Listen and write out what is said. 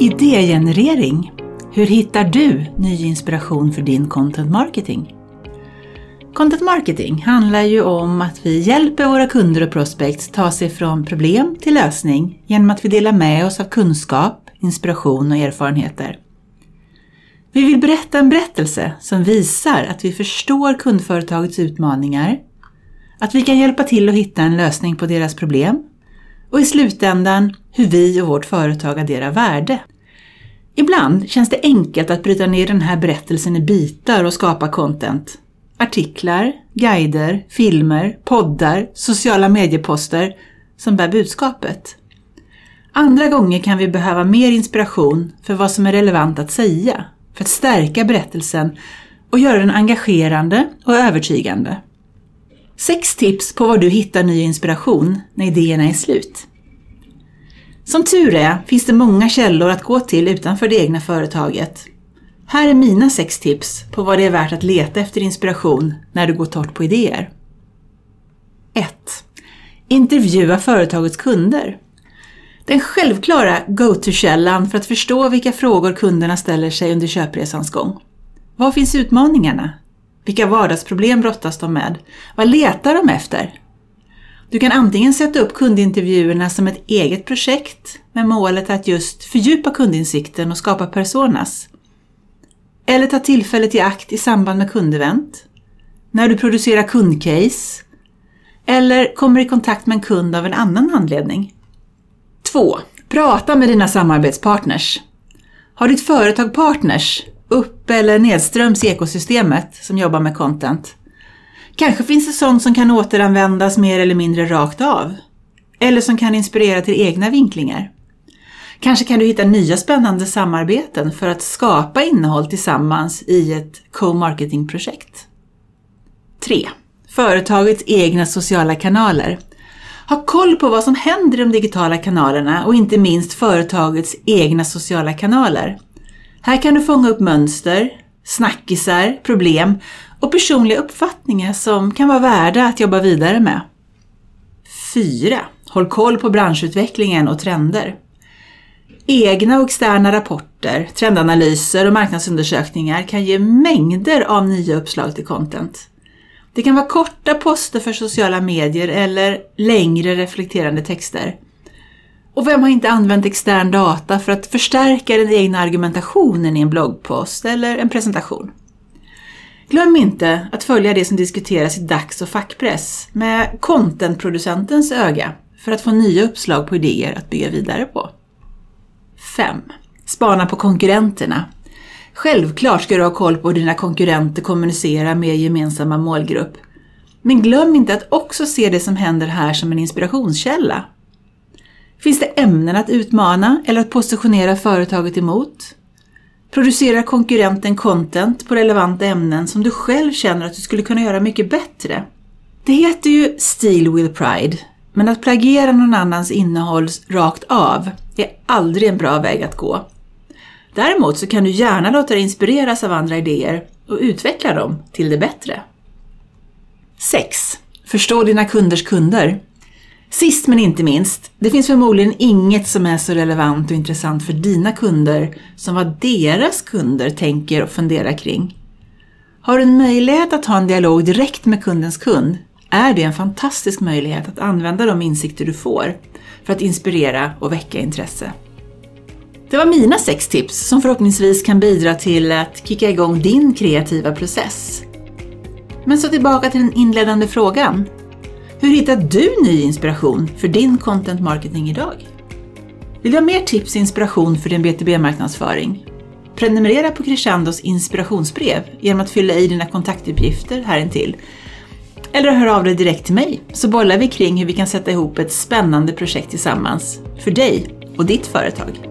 Idégenerering. Hur hittar du ny inspiration för din content marketing? Content marketing handlar ju om att vi hjälper våra kunder och prospects ta sig från problem till lösning genom att vi delar med oss av kunskap, inspiration och erfarenheter. Vi vill berätta en berättelse som visar att vi förstår kundföretagets utmaningar, att vi kan hjälpa till att hitta en lösning på deras problem och i slutändan hur vi och vårt företag adderar värde. Ibland känns det enkelt att bryta ner den här berättelsen i bitar och skapa content. Artiklar, guider, filmer, poddar, sociala medieposter som bär budskapet. Andra gånger kan vi behöva mer inspiration för vad som är relevant att säga, för att stärka berättelsen och göra den engagerande och övertygande. Sex tips på var du hittar ny inspiration när idéerna är slut. Som tur är finns det många källor att gå till utanför det egna företaget. Här är mina sex tips på vad det är värt att leta efter inspiration när du går torrt på idéer. 1. Intervjua företagets kunder. Den självklara go-to-källan för att förstå vilka frågor kunderna ställer sig under köpresans gång. Var finns utmaningarna? Vilka vardagsproblem brottas de med? Vad letar de efter? Du kan antingen sätta upp kundintervjuerna som ett eget projekt med målet att just fördjupa kundinsikten och skapa personas. Eller ta tillfället i akt i samband med kundevent, när du producerar kundcase eller kommer i kontakt med en kund av en annan anledning. 2. Prata med dina samarbetspartners. Har ditt företag partners upp eller nedströms i ekosystemet som jobbar med content? Kanske finns det sånt som kan återanvändas mer eller mindre rakt av. Eller som kan inspirera till egna vinklingar. Kanske kan du hitta nya spännande samarbeten för att skapa innehåll tillsammans i ett co-marketing-projekt. 3. Företagets egna sociala kanaler. Ha koll på vad som händer i de digitala kanalerna och inte minst företagets egna sociala kanaler. Här kan du fånga upp mönster, snackisar, problem och personliga uppfattningar som kan vara värda att jobba vidare med. 4. Håll koll på branschutvecklingen och trender. Egna och externa rapporter, trendanalyser och marknadsundersökningar kan ge mängder av nya uppslag till content. Det kan vara korta poster för sociala medier eller längre reflekterande texter. Och vem har inte använt extern data för att förstärka den egna argumentationen i en bloggpost eller en presentation? Glöm inte att följa det som diskuteras i dags och fackpress med contentproducentens öga för att få nya uppslag på idéer att bygga vidare på. 5. Spana på konkurrenterna. Självklart ska du ha koll på hur dina konkurrenter kommunicerar med gemensamma målgrupp. Men glöm inte att också se det som händer här som en inspirationskälla. Finns det ämnen att utmana eller att positionera företaget emot? Producerar konkurrenten content på relevanta ämnen som du själv känner att du skulle kunna göra mycket bättre? Det heter ju Steal with Pride, men att plagiera någon annans innehåll rakt av är aldrig en bra väg att gå. Däremot så kan du gärna låta dig inspireras av andra idéer och utveckla dem till det bättre. 6. Förstå dina kunders kunder. Sist men inte minst, det finns förmodligen inget som är så relevant och intressant för dina kunder som vad deras kunder tänker och funderar kring. Har du en möjlighet att ha en dialog direkt med kundens kund är det en fantastisk möjlighet att använda de insikter du får för att inspirera och väcka intresse. Det var mina sex tips som förhoppningsvis kan bidra till att kicka igång din kreativa process. Men så tillbaka till den inledande frågan. Hur hittar du ny inspiration för din content marketing idag? Vill du ha mer tips och inspiration för din B2B-marknadsföring? Prenumerera på Crescendos inspirationsbrev genom att fylla i dina kontaktuppgifter här intill. Eller hör av dig direkt till mig så bollar vi kring hur vi kan sätta ihop ett spännande projekt tillsammans för dig och ditt företag.